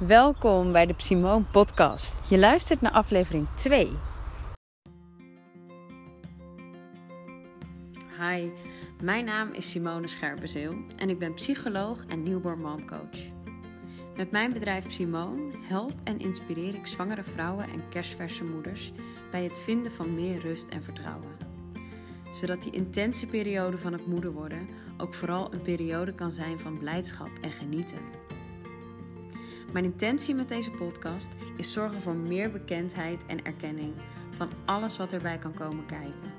Welkom bij de Simone Podcast. Je luistert naar aflevering 2. Hi, mijn naam is Simone Scherpenzeel en ik ben psycholoog en newborn momcoach. Met mijn bedrijf Simone help en inspireer ik zwangere vrouwen en kerstverse moeders bij het vinden van meer rust en vertrouwen. Zodat die intense periode van het moeder worden ook vooral een periode kan zijn van blijdschap en genieten. Mijn intentie met deze podcast is zorgen voor meer bekendheid en erkenning van alles wat erbij kan komen kijken.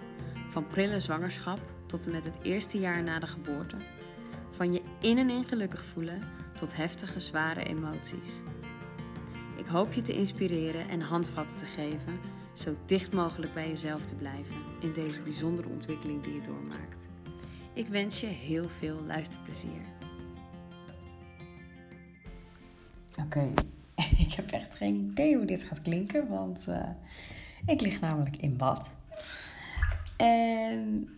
Van prille zwangerschap tot en met het eerste jaar na de geboorte. Van je in en in gelukkig voelen tot heftige, zware emoties. Ik hoop je te inspireren en handvatten te geven, zo dicht mogelijk bij jezelf te blijven in deze bijzondere ontwikkeling die je doormaakt. Ik wens je heel veel luisterplezier. Oké, ik heb echt geen idee hoe dit gaat klinken, want uh, ik lig namelijk in bad. En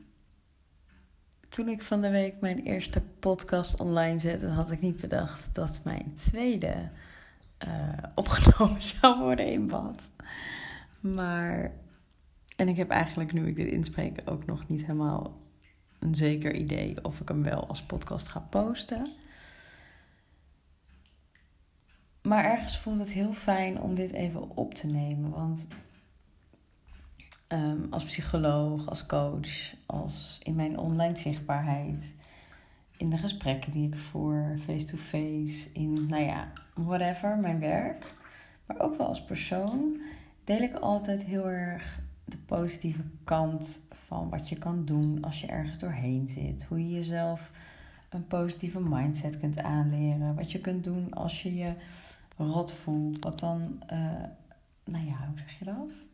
toen ik van de week mijn eerste podcast online zette, had ik niet bedacht dat mijn tweede uh, opgenomen zou worden in bad. Maar, en ik heb eigenlijk nu ik dit inspreek ook nog niet helemaal een zeker idee of ik hem wel als podcast ga posten. Maar ergens voelt het heel fijn om dit even op te nemen. Want um, als psycholoog, als coach, als in mijn online zichtbaarheid, in de gesprekken die ik voer, face-to-face, in, nou ja, whatever, mijn werk, maar ook wel als persoon, deel ik altijd heel erg de positieve kant van wat je kan doen als je ergens doorheen zit. Hoe je jezelf een positieve mindset kunt aanleren. Wat je kunt doen als je je rot voelt. Wat dan, uh, nou ja, hoe zeg je dat?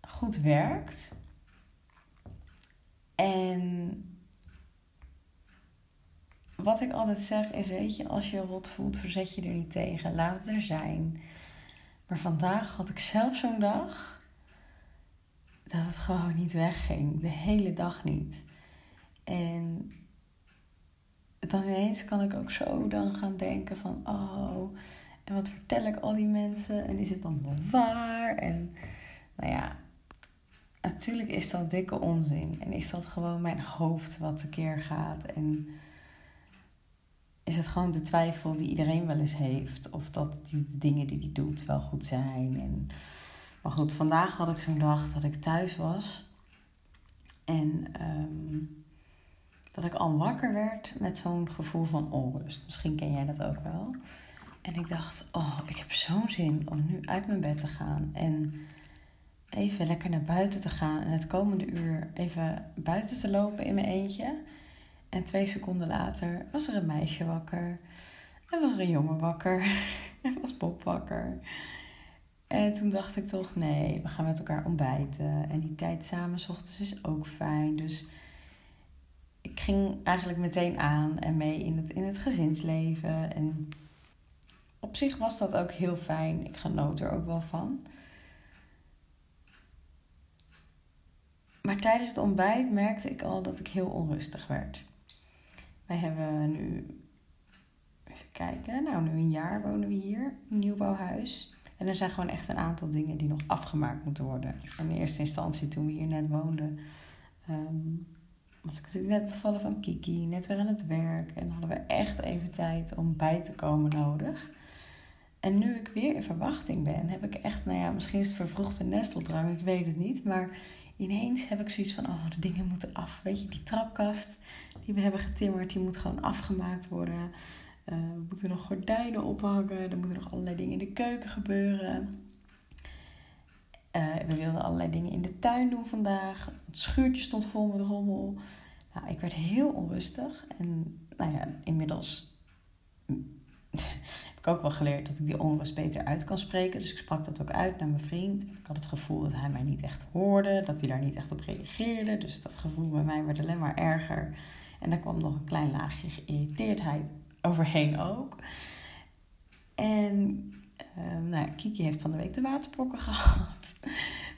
Goed werkt. En wat ik altijd zeg is, weet je, als je rot voelt, verzet je er niet tegen. Laat het er zijn. Maar vandaag had ik zelf zo'n dag dat het gewoon niet wegging. De hele dag niet. En dan ineens kan ik ook zo dan gaan denken van, oh, en wat vertel ik al die mensen? En is het dan wel waar? En nou ja, natuurlijk is dat dikke onzin. En is dat gewoon mijn hoofd wat tekeer gaat. En is het gewoon de twijfel die iedereen wel eens heeft. Of dat die dingen die hij doet wel goed zijn. En, maar goed, vandaag had ik zo'n dag dat ik thuis was. En um, dat ik al wakker werd met zo'n gevoel van onrust. Misschien ken jij dat ook wel. En ik dacht, oh, ik heb zo'n zin om nu uit mijn bed te gaan. En even lekker naar buiten te gaan. En het komende uur even buiten te lopen in mijn eentje. En twee seconden later was er een meisje wakker. En was er een jongen wakker. En was Bob wakker. En toen dacht ik toch, nee, we gaan met elkaar ontbijten. En die tijd samen s ochtends is ook fijn. Dus ik ging eigenlijk meteen aan en mee in het, in het gezinsleven. En op zich was dat ook heel fijn. Ik genoot er ook wel van. Maar tijdens het ontbijt merkte ik al dat ik heel onrustig werd. Wij hebben nu, even kijken, nou nu een jaar wonen we hier, een nieuwbouwhuis. En er zijn gewoon echt een aantal dingen die nog afgemaakt moeten worden. In eerste instantie toen we hier net woonden, um, was ik natuurlijk net bevallen van Kiki, net weer aan het werk. En hadden we echt even tijd om bij te komen nodig. En nu ik weer in verwachting ben, heb ik echt, nou ja, misschien is het vervroegde nesteldrang, ik weet het niet. Maar ineens heb ik zoiets van, oh, de dingen moeten af. Weet je, die trapkast die we hebben getimmerd, die moet gewoon afgemaakt worden. Uh, we moeten nog gordijnen ophangen, er moeten nog allerlei dingen in de keuken gebeuren. Uh, we wilden allerlei dingen in de tuin doen vandaag. Het schuurtje stond vol met rommel. Nou, ik werd heel onrustig. En nou ja, inmiddels heb ik ook wel geleerd dat ik die onrust beter uit kan spreken. Dus ik sprak dat ook uit naar mijn vriend. Ik had het gevoel dat hij mij niet echt hoorde, dat hij daar niet echt op reageerde. Dus dat gevoel bij mij werd alleen maar erger. En daar kwam nog een klein laagje geïrriteerdheid overheen ook. En uh, nou, Kiki heeft van de week de waterpokken gehad.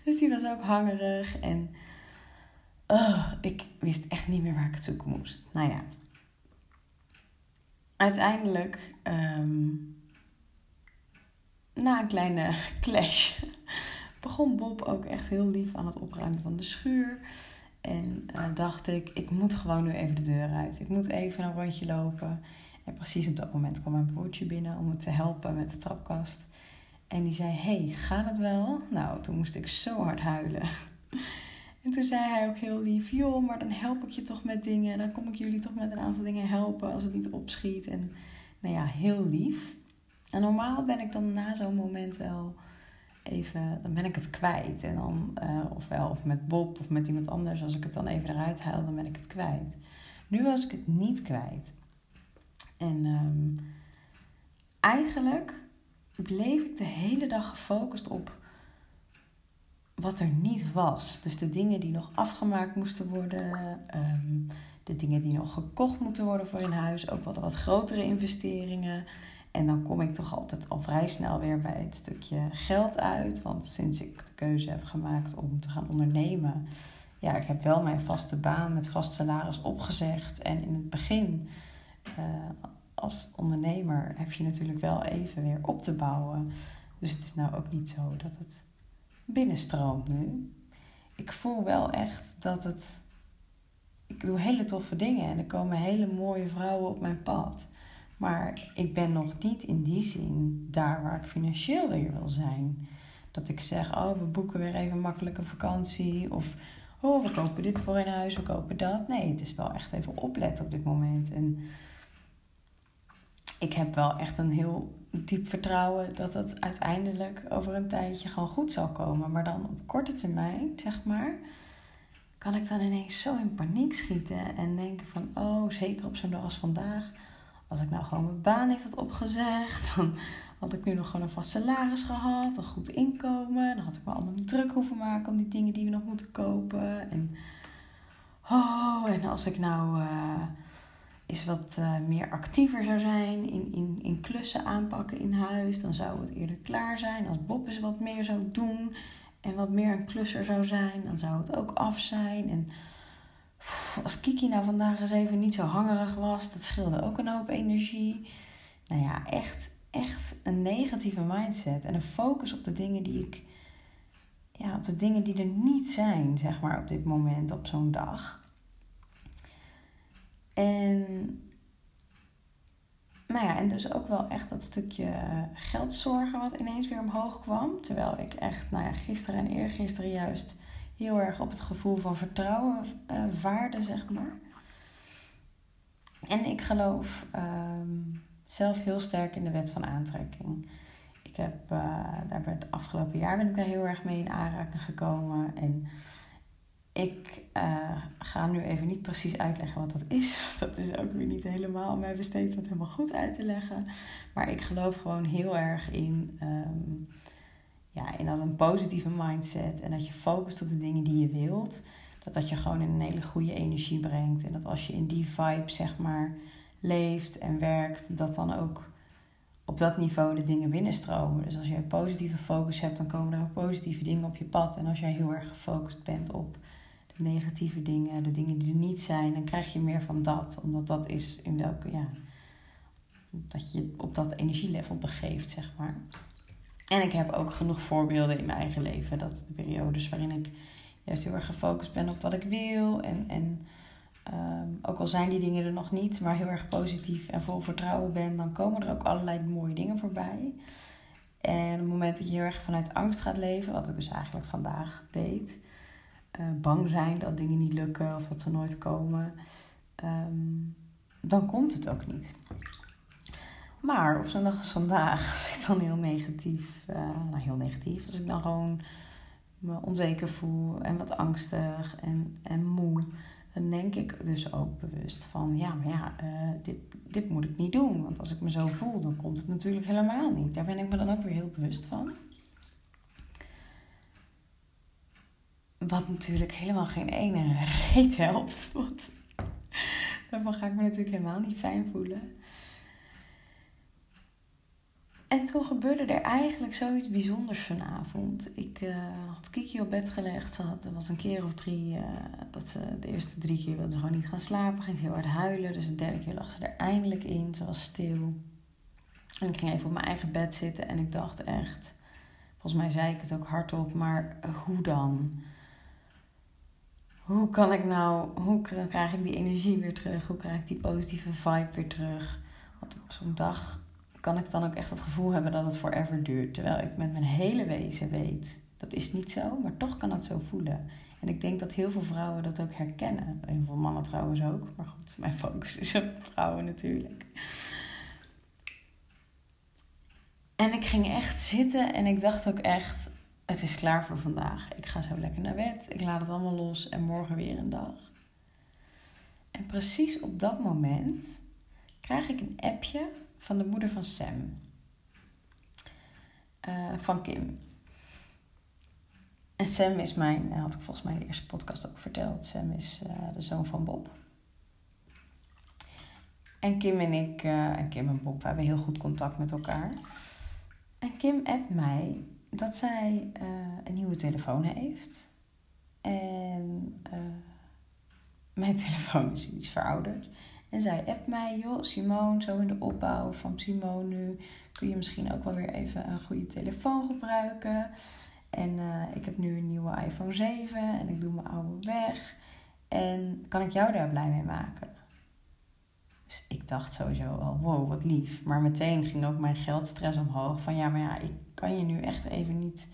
Dus die was ook hangerig. En uh, ik wist echt niet meer waar ik het zoeken moest. Nou ja, uiteindelijk um, na een kleine clash begon Bob ook echt heel lief aan het opruimen van de schuur. En uh, dacht ik, ik moet gewoon nu even de deur uit. Ik moet even een rondje lopen. En precies op dat moment kwam mijn broertje binnen om me te helpen met de trapkast. En die zei, hey, gaat het wel? Nou, toen moest ik zo hard huilen. En toen zei hij ook heel lief, joh, maar dan help ik je toch met dingen. Dan kom ik jullie toch met een aantal dingen helpen als het niet opschiet. En nou ja, heel lief. En normaal ben ik dan na zo'n moment wel even, dan ben ik het kwijt. En dan, uh, ofwel of met Bob of met iemand anders, als ik het dan even eruit haal, dan ben ik het kwijt. Nu was ik het niet kwijt. En um, eigenlijk bleef ik de hele dag gefocust op wat er niet was. Dus de dingen die nog afgemaakt moesten worden, um, de dingen die nog gekocht moeten worden voor een huis, ook wel wat grotere investeringen. En dan kom ik toch altijd al vrij snel weer bij het stukje geld uit. Want sinds ik de keuze heb gemaakt om te gaan ondernemen, ja, ik heb wel mijn vaste baan met vast salaris opgezegd. En in het begin, uh, als ondernemer, heb je natuurlijk wel even weer op te bouwen. Dus het is nou ook niet zo dat het binnenstroomt nu. Ik voel wel echt dat het. Ik doe hele toffe dingen en er komen hele mooie vrouwen op mijn pad. Maar ik ben nog niet in die zin daar waar ik financieel weer wil zijn. Dat ik zeg, oh, we boeken weer even makkelijk een vakantie. Of, oh, we kopen dit voor in huis, we kopen dat. Nee, het is wel echt even opletten op dit moment. En ik heb wel echt een heel diep vertrouwen dat het uiteindelijk over een tijdje gewoon goed zal komen. Maar dan op korte termijn, zeg maar, kan ik dan ineens zo in paniek schieten en denken van, oh, zeker op zo'n dag als vandaag als ik nou gewoon mijn baan niet had opgezegd, dan had ik nu nog gewoon een vast salaris gehad, een goed inkomen. Dan had ik me allemaal niet druk hoeven maken om die dingen die we nog moeten kopen. En, oh, en als ik nou uh, eens wat uh, meer actiever zou zijn in, in, in klussen aanpakken in huis, dan zou het eerder klaar zijn. Als Bob eens wat meer zou doen en wat meer een klusser zou zijn, dan zou het ook af zijn. En als Kiki nou vandaag eens even niet zo hangerig was, dat scheelde ook een hoop energie. Nou ja, echt, echt een negatieve mindset en een focus op de dingen die ik, ja, op de dingen die er niet zijn, zeg maar, op dit moment, op zo'n dag. En, nou ja, en dus ook wel echt dat stukje geldzorgen wat ineens weer omhoog kwam. Terwijl ik echt, nou ja, gisteren en eergisteren juist heel erg op het gevoel van vertrouwen uh, vaarde, zeg maar. En ik geloof um, zelf heel sterk in de wet van aantrekking. Ik heb uh, daar het afgelopen jaar ben ik daar heel erg mee in aanraking gekomen. En ik uh, ga nu even niet precies uitleggen wat dat is. Dat is ook weer niet helemaal mij besteed om het helemaal goed uit te leggen. Maar ik geloof gewoon heel erg in um, ja, in dat een positieve mindset en dat je focust op de dingen die je wilt, dat dat je gewoon in een hele goede energie brengt. En dat als je in die vibe, zeg maar, leeft en werkt, dat dan ook op dat niveau de dingen binnenstromen. Dus als een positieve focus hebt, dan komen er ook positieve dingen op je pad. En als jij heel erg gefocust bent op negatieve dingen, de dingen die er niet zijn, dan krijg je meer van dat. Omdat dat is in welke, ja, dat je op dat energielevel begeeft, zeg maar. En ik heb ook genoeg voorbeelden in mijn eigen leven. Dat de periodes waarin ik juist heel erg gefocust ben op wat ik wil. En, en um, ook al zijn die dingen er nog niet, maar heel erg positief en vol vertrouwen ben, dan komen er ook allerlei mooie dingen voorbij. En op het moment dat je heel erg vanuit angst gaat leven, wat ik dus eigenlijk vandaag deed, uh, bang zijn dat dingen niet lukken of dat ze nooit komen, um, dan komt het ook niet. Maar op zo'n dag als vandaag, als ik dan heel negatief, uh, nou heel negatief, als ik dan gewoon me onzeker voel en wat angstig en, en moe, dan denk ik dus ook bewust van, ja, maar ja, uh, dit, dit moet ik niet doen. Want als ik me zo voel, dan komt het natuurlijk helemaal niet. Daar ben ik me dan ook weer heel bewust van. Wat natuurlijk helemaal geen ene reet helpt. Want daarvan ga ik me natuurlijk helemaal niet fijn voelen. En toen gebeurde er eigenlijk zoiets bijzonders vanavond. Ik uh, had Kiki op bed gelegd. Ze had, was een keer of drie uh, dat ze de eerste drie keer wilde ze gewoon niet gaan slapen. Ging ze heel hard huilen. Dus de derde keer lag ze er eindelijk in. Ze was stil. En ik ging even op mijn eigen bed zitten en ik dacht echt, volgens mij zei ik het ook hardop, maar hoe dan? Hoe kan ik nou, hoe krijg ik die energie weer terug? Hoe krijg ik die positieve vibe weer terug? Want op zo'n dag kan ik dan ook echt het gevoel hebben dat het forever duurt. Terwijl ik met mijn hele wezen weet, dat is niet zo, maar toch kan het zo voelen. En ik denk dat heel veel vrouwen dat ook herkennen. Heel veel mannen trouwens ook. Maar goed, mijn focus is op vrouwen natuurlijk. En ik ging echt zitten en ik dacht ook echt: het is klaar voor vandaag. Ik ga zo lekker naar bed. Ik laat het allemaal los en morgen weer een dag. En precies op dat moment krijg ik een appje van de moeder van Sam. Uh, van Kim. En Sam is mijn, had ik volgens mij in de eerste podcast ook verteld. Sam is uh, de zoon van Bob. En Kim en ik, uh, en Kim en Bob, we hebben heel goed contact met elkaar. En Kim appt mij dat zij uh, een nieuwe telefoon heeft. En mijn telefoon is iets verouderd. En zij appt mij, joh, Simone, zo in de opbouw van Simone nu kun je misschien ook wel weer even een goede telefoon gebruiken. En uh, ik heb nu een nieuwe iPhone 7 en ik doe mijn oude weg. En kan ik jou daar blij mee maken? Dus ik dacht sowieso al, wow, wat lief. Maar meteen ging ook mijn geldstress omhoog. Van ja, maar ja, ik kan je nu echt even niet...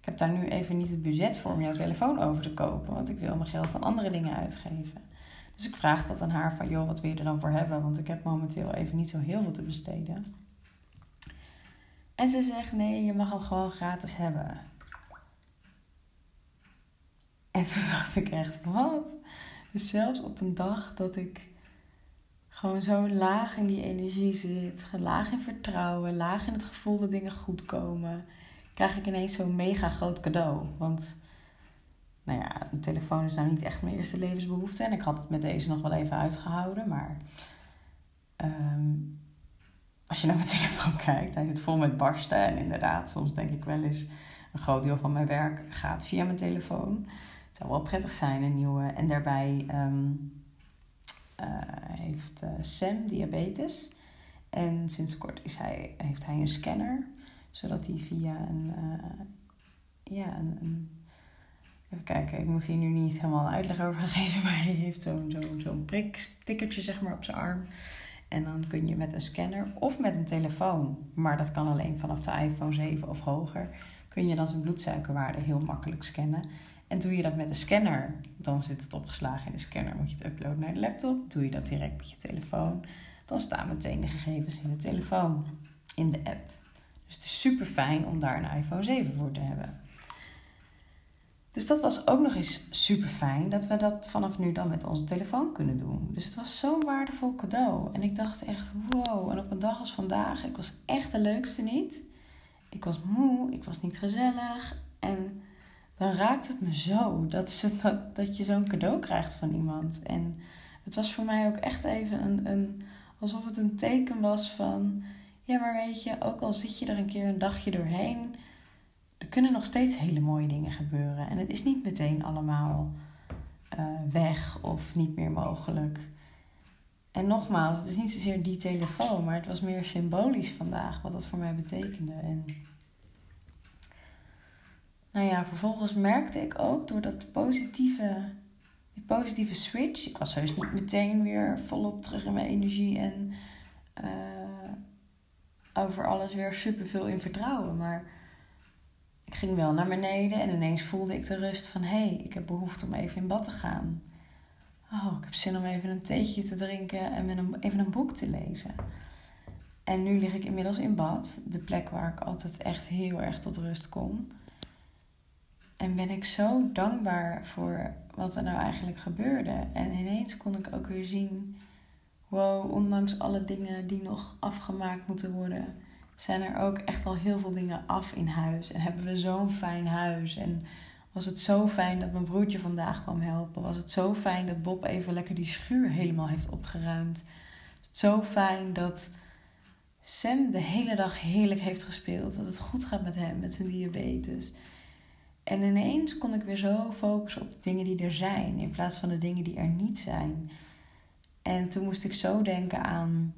Ik heb daar nu even niet het budget voor om jouw telefoon over te kopen. Want ik wil mijn geld aan andere dingen uitgeven. Dus ik vraag dat aan haar van, joh, wat wil je er dan voor hebben? Want ik heb momenteel even niet zo heel veel te besteden. En ze zegt, nee, je mag hem gewoon gratis hebben. En toen dacht ik echt, wat? Dus zelfs op een dag dat ik gewoon zo laag in die energie zit, laag in vertrouwen, laag in het gevoel dat dingen goed komen, krijg ik ineens zo'n mega groot cadeau. Want, nou ja, een telefoon is nou niet echt mijn eerste levensbehoefte en ik had het met deze nog wel even uitgehouden, maar ehm, als je naar mijn telefoon kijkt, hij zit vol met barsten en inderdaad, soms denk ik wel eens, een groot deel van mijn werk gaat via mijn telefoon zou wel prettig zijn, een nieuwe. En daarbij uh, heeft uh, Sam diabetes. En sinds kort is hij, heeft hij een scanner, zodat hij via een, uh, ja, een, Even kijken, ik moet hier nu niet helemaal uitleg over geven, maar hij heeft zo'n zo'n zo'n zeg maar op zijn arm. En dan kun je met een scanner of met een telefoon, maar dat kan alleen vanaf de iPhone 7 of hoger, kun je dan zijn bloedsuikerwaarde heel makkelijk scannen. En doe je dat met de scanner, dan zit het opgeslagen in de scanner. Moet je het uploaden naar de laptop. Doe je dat direct met je telefoon, dan staan meteen de gegevens in de telefoon, in de app. Dus het is super fijn om daar een iPhone 7 voor te hebben. Dus dat was ook nog eens super fijn dat we dat vanaf nu dan met onze telefoon kunnen doen. Dus het was zo'n waardevol cadeau. En ik dacht echt, wow. En op een dag als vandaag, ik was echt de leukste niet. Ik was moe, ik was niet gezellig. En dan raakt het me zo dat, ze, dat, dat je zo'n cadeau krijgt van iemand. En het was voor mij ook echt even een, een, alsof het een teken was van, ja maar weet je, ook al zit je er een keer een dagje doorheen, er kunnen nog steeds hele mooie dingen gebeuren. En het is niet meteen allemaal uh, weg of niet meer mogelijk. En nogmaals, het is niet zozeer die telefoon, maar het was meer symbolisch vandaag wat dat voor mij betekende. En nou ja, vervolgens merkte ik ook door dat positieve, die positieve switch. Ik was heus niet meteen weer volop terug in mijn energie en uh, over alles weer superveel in vertrouwen. Maar ik ging wel naar beneden en ineens voelde ik de rust van hé, hey, ik heb behoefte om even in bad te gaan. Oh, ik heb zin om even een theetje te drinken en even een boek te lezen. En nu lig ik inmiddels in bad, de plek waar ik altijd echt heel erg tot rust kom. En ben ik zo dankbaar voor wat er nou eigenlijk gebeurde. En ineens kon ik ook weer zien: wow, ondanks alle dingen die nog afgemaakt moeten worden, zijn er ook echt al heel veel dingen af in huis. En hebben we zo'n fijn huis. En was het zo fijn dat mijn broertje vandaag kwam helpen. Was het zo fijn dat Bob even lekker die schuur helemaal heeft opgeruimd. Zo fijn dat Sam de hele dag heerlijk heeft gespeeld. Dat het goed gaat met hem, met zijn diabetes. En ineens kon ik weer zo focussen op de dingen die er zijn, in plaats van de dingen die er niet zijn. En toen moest ik zo denken aan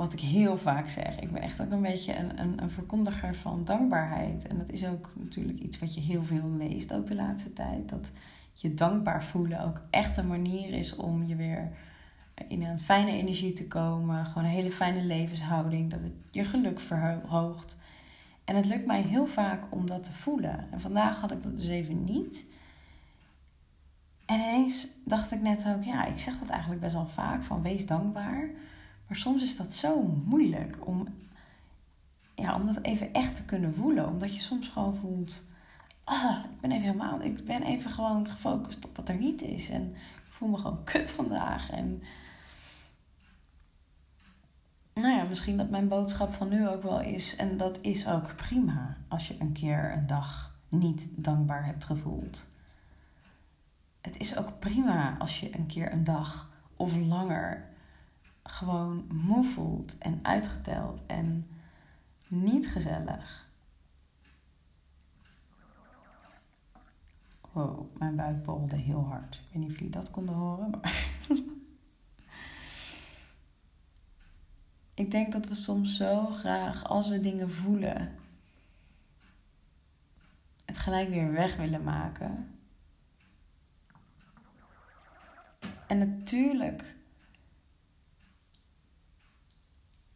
wat ik heel vaak zeg. Ik ben echt ook een beetje een, een, een verkondiger van dankbaarheid. En dat is ook natuurlijk iets wat je heel veel leest ook de laatste tijd. Dat je dankbaar voelen ook echt een manier is om je weer in een fijne energie te komen. Gewoon een hele fijne levenshouding. Dat het je geluk verhoogt. En het lukt mij heel vaak om dat te voelen. En vandaag had ik dat dus even niet. En ineens dacht ik net ook, ja, ik zeg dat eigenlijk best wel vaak, van wees dankbaar. Maar soms is dat zo moeilijk om, ja, om dat even echt te kunnen voelen. Omdat je soms gewoon voelt, ah, ik ben even helemaal, ik ben even gewoon gefocust op wat er niet is. En ik voel me gewoon kut vandaag. En nou ja, misschien dat mijn boodschap van nu ook wel is, en dat is ook prima als je een keer een dag niet dankbaar hebt gevoeld. Het is ook prima als je een keer een dag of langer gewoon moe voelt en uitgeteld en niet gezellig. Wow, mijn buik bolde heel hard. Ik weet niet of jullie dat konden horen, maar Ik denk dat we soms zo graag, als we dingen voelen, het gelijk weer weg willen maken. En natuurlijk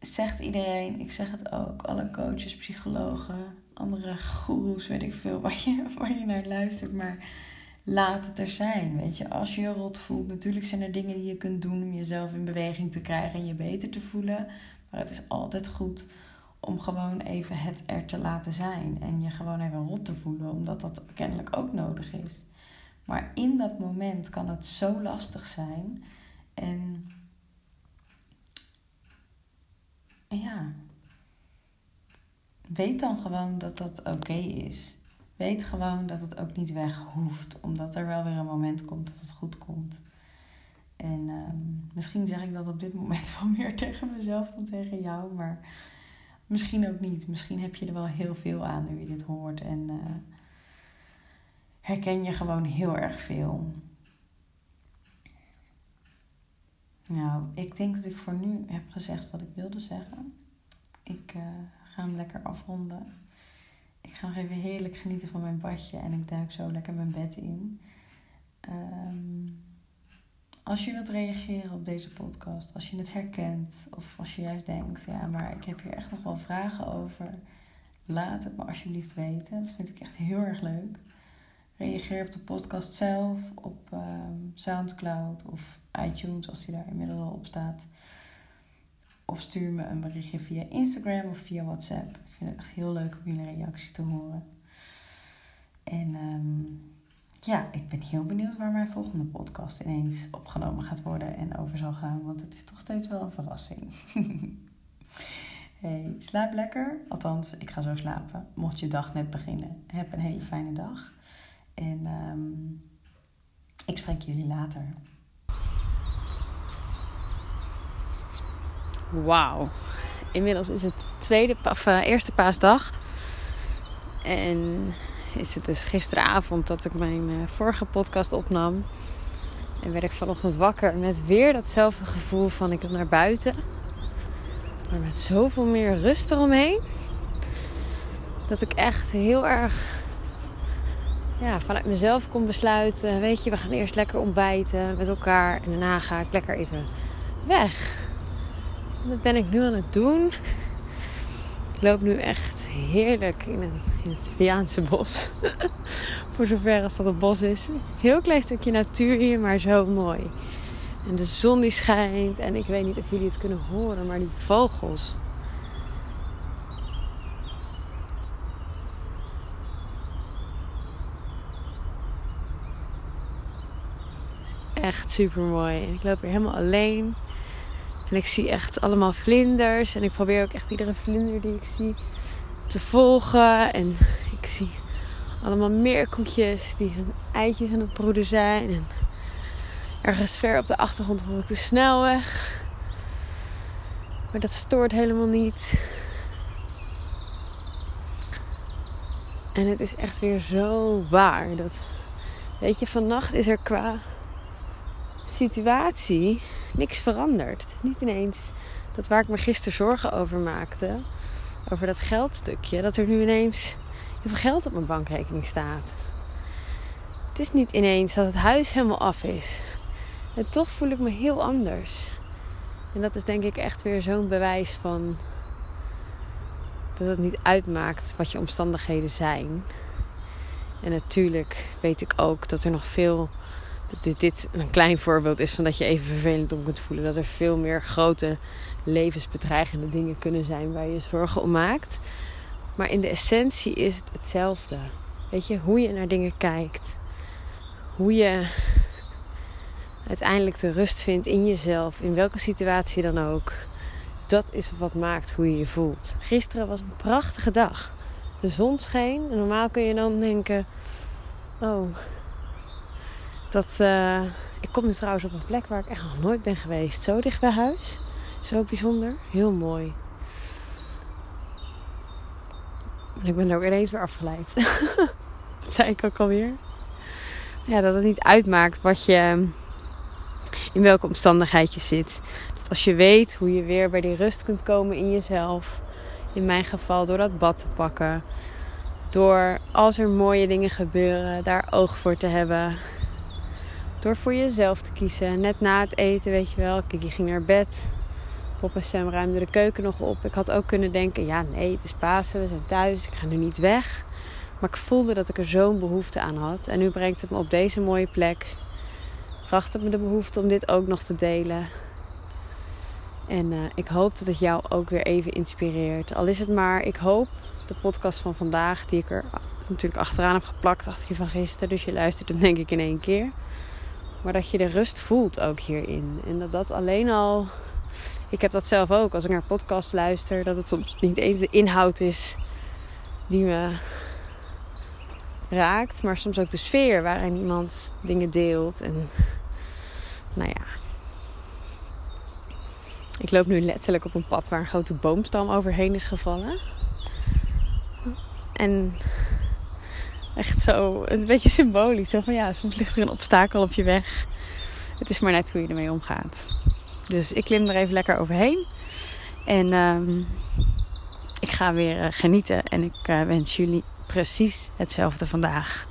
zegt iedereen, ik zeg het ook, alle coaches, psychologen, andere goeroes, weet ik veel, waar je, waar je naar luistert, maar laat het er zijn. Weet je, als je je rot voelt, natuurlijk zijn er dingen die je kunt doen om jezelf in beweging te krijgen en je beter te voelen. Maar het is altijd goed om gewoon even het er te laten zijn. En je gewoon even rot te voelen, omdat dat kennelijk ook nodig is. Maar in dat moment kan het zo lastig zijn. En ja, weet dan gewoon dat dat oké is. Weet gewoon dat het ook niet weg hoeft, omdat er wel weer een moment komt dat het goed komt. En um, misschien zeg ik dat op dit moment wel meer tegen mezelf dan tegen jou, maar misschien ook niet. Misschien heb je er wel heel veel aan nu je dit hoort en uh, herken je gewoon heel erg veel. Nou, ik denk dat ik voor nu heb gezegd wat ik wilde zeggen. Ik uh, ga hem lekker afronden. Ik ga nog even heerlijk genieten van mijn badje en ik duik zo lekker mijn bed in. Um, als je wilt reageren op deze podcast, als je het herkent of als je juist denkt, ja, maar ik heb hier echt nog wel vragen over, laat het me alsjeblieft weten. Dat vind ik echt heel erg leuk. Reageer op de podcast zelf, op ehm, Soundcloud of iTunes als die daar inmiddels al op staat. Of stuur me een berichtje via Instagram of via WhatsApp. Ik vind het echt heel leuk om jullie reacties te horen. En um, ja, ik ben heel benieuwd waar mijn volgende podcast ineens opgenomen gaat worden en over zal gaan. Want het is toch steeds wel een verrassing. hey, slaap lekker. Althans, ik ga zo slapen. Mocht je dag net beginnen, heb een hele fijne dag. En um, ik spreek jullie later. Wauw. Inmiddels is het tweede, of, uh, eerste paasdag. En is het dus gisteravond dat ik mijn uh, vorige podcast opnam. En werd ik vanochtend wakker met weer datzelfde gevoel van ik wil naar buiten. Maar met zoveel meer rust eromheen. Dat ik echt heel erg ja, vanuit mezelf kon besluiten. Weet je, we gaan eerst lekker ontbijten met elkaar. En daarna ga ik lekker even weg. Dat ben ik nu aan het doen. Ik loop nu echt heerlijk in, een, in het Viaanse bos. Voor zover als dat een bos is. Heel klein stukje natuur hier, maar zo mooi. En de zon die schijnt. En ik weet niet of jullie het kunnen horen, maar die vogels. Echt super mooi. En ik loop hier helemaal alleen. En ik zie echt allemaal vlinders. En ik probeer ook echt iedere vlinder die ik zie te volgen. En ik zie allemaal meerkoetjes die hun eitjes aan het broeden zijn. En ergens ver op de achtergrond hoor ik de snelweg. Maar dat stoort helemaal niet. En het is echt weer zo waar. Dat, weet je, vannacht is er qua situatie niks is niet ineens Dat waar ik me gisteren zorgen over maakte, over dat geldstukje, dat er nu ineens heel veel geld op mijn bankrekening staat. Het is niet ineens dat het huis helemaal af is. En toch voel ik me heel anders. En dat is denk ik echt weer zo'n bewijs van dat het niet uitmaakt wat je omstandigheden zijn. En natuurlijk weet ik ook dat er nog veel. Dit, dit een klein voorbeeld is van dat je even vervelend om kunt voelen. Dat er veel meer grote levensbedreigende dingen kunnen zijn waar je zorgen om maakt. Maar in de essentie is het hetzelfde. Weet je, hoe je naar dingen kijkt. Hoe je uiteindelijk de rust vindt in jezelf, in welke situatie dan ook. Dat is wat maakt hoe je je voelt. Gisteren was een prachtige dag. De zon scheen. En normaal kun je dan denken: Oh, dat. Uh, ik kom nu trouwens op een plek waar ik echt nog nooit ben geweest. Zo dicht bij huis. Zo bijzonder. Heel mooi. Ik ben er ook ineens weer afgeleid. dat zei ik ook alweer. Ja, dat het niet uitmaakt wat je in welke omstandigheid je zit. Dat als je weet hoe je weer bij die rust kunt komen in jezelf. In mijn geval door dat bad te pakken. Door als er mooie dingen gebeuren, daar oog voor te hebben. Door voor jezelf te kiezen. Net na het eten, weet je wel. Kiki ging naar bed. Pop en Sam ruimden de keuken nog op. Ik had ook kunnen denken: ja, nee, het is Pasen, we zijn thuis, ik ga nu niet weg. Maar ik voelde dat ik er zo'n behoefte aan had. En nu brengt het me op deze mooie plek bracht het me de behoefte om dit ook nog te delen. En uh, ik hoop dat het jou ook weer even inspireert. Al is het maar, ik hoop de podcast van vandaag, die ik er natuurlijk achteraan heb geplakt, achter je van gisteren. Dus je luistert hem denk ik in één keer. Maar dat je de rust voelt ook hierin. En dat dat alleen al. Ik heb dat zelf ook als ik naar podcast luister. Dat het soms niet eens de inhoud is die me raakt. Maar soms ook de sfeer waarin iemand dingen deelt. En nou ja. Ik loop nu letterlijk op een pad waar een grote boomstam overheen is gevallen. En echt zo, een beetje symbolisch. Zo van ja, soms ligt er een obstakel op je weg. Het is maar net hoe je ermee omgaat. Dus ik klim er even lekker overheen. En um, ik ga weer uh, genieten. En ik uh, wens jullie precies hetzelfde vandaag.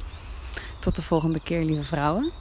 Tot de volgende keer, lieve vrouwen.